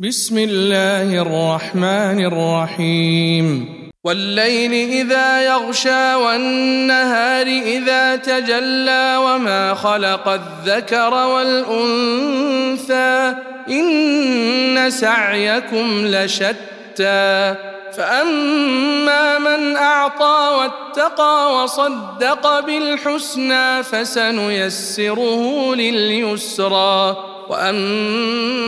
بسم الله الرحمن الرحيم والليل اذا يغشى والنهار اذا تجلى وما خلق الذكر والانثى ان سعيكم لشتى فاما من اعطى واتقى وصدق بالحسنى فسنيسره لليسرى واما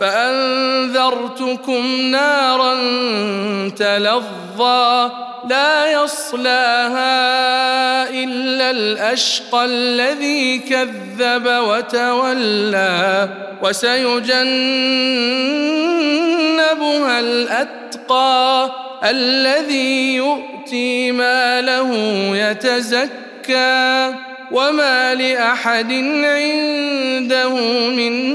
فأنذرتكم نارا تلظى لا يصلاها إلا الأشقى الذي كذب وتولى وسيجنبها الأتقى الذي يؤتي ماله يتزكى وما لأحد عنده من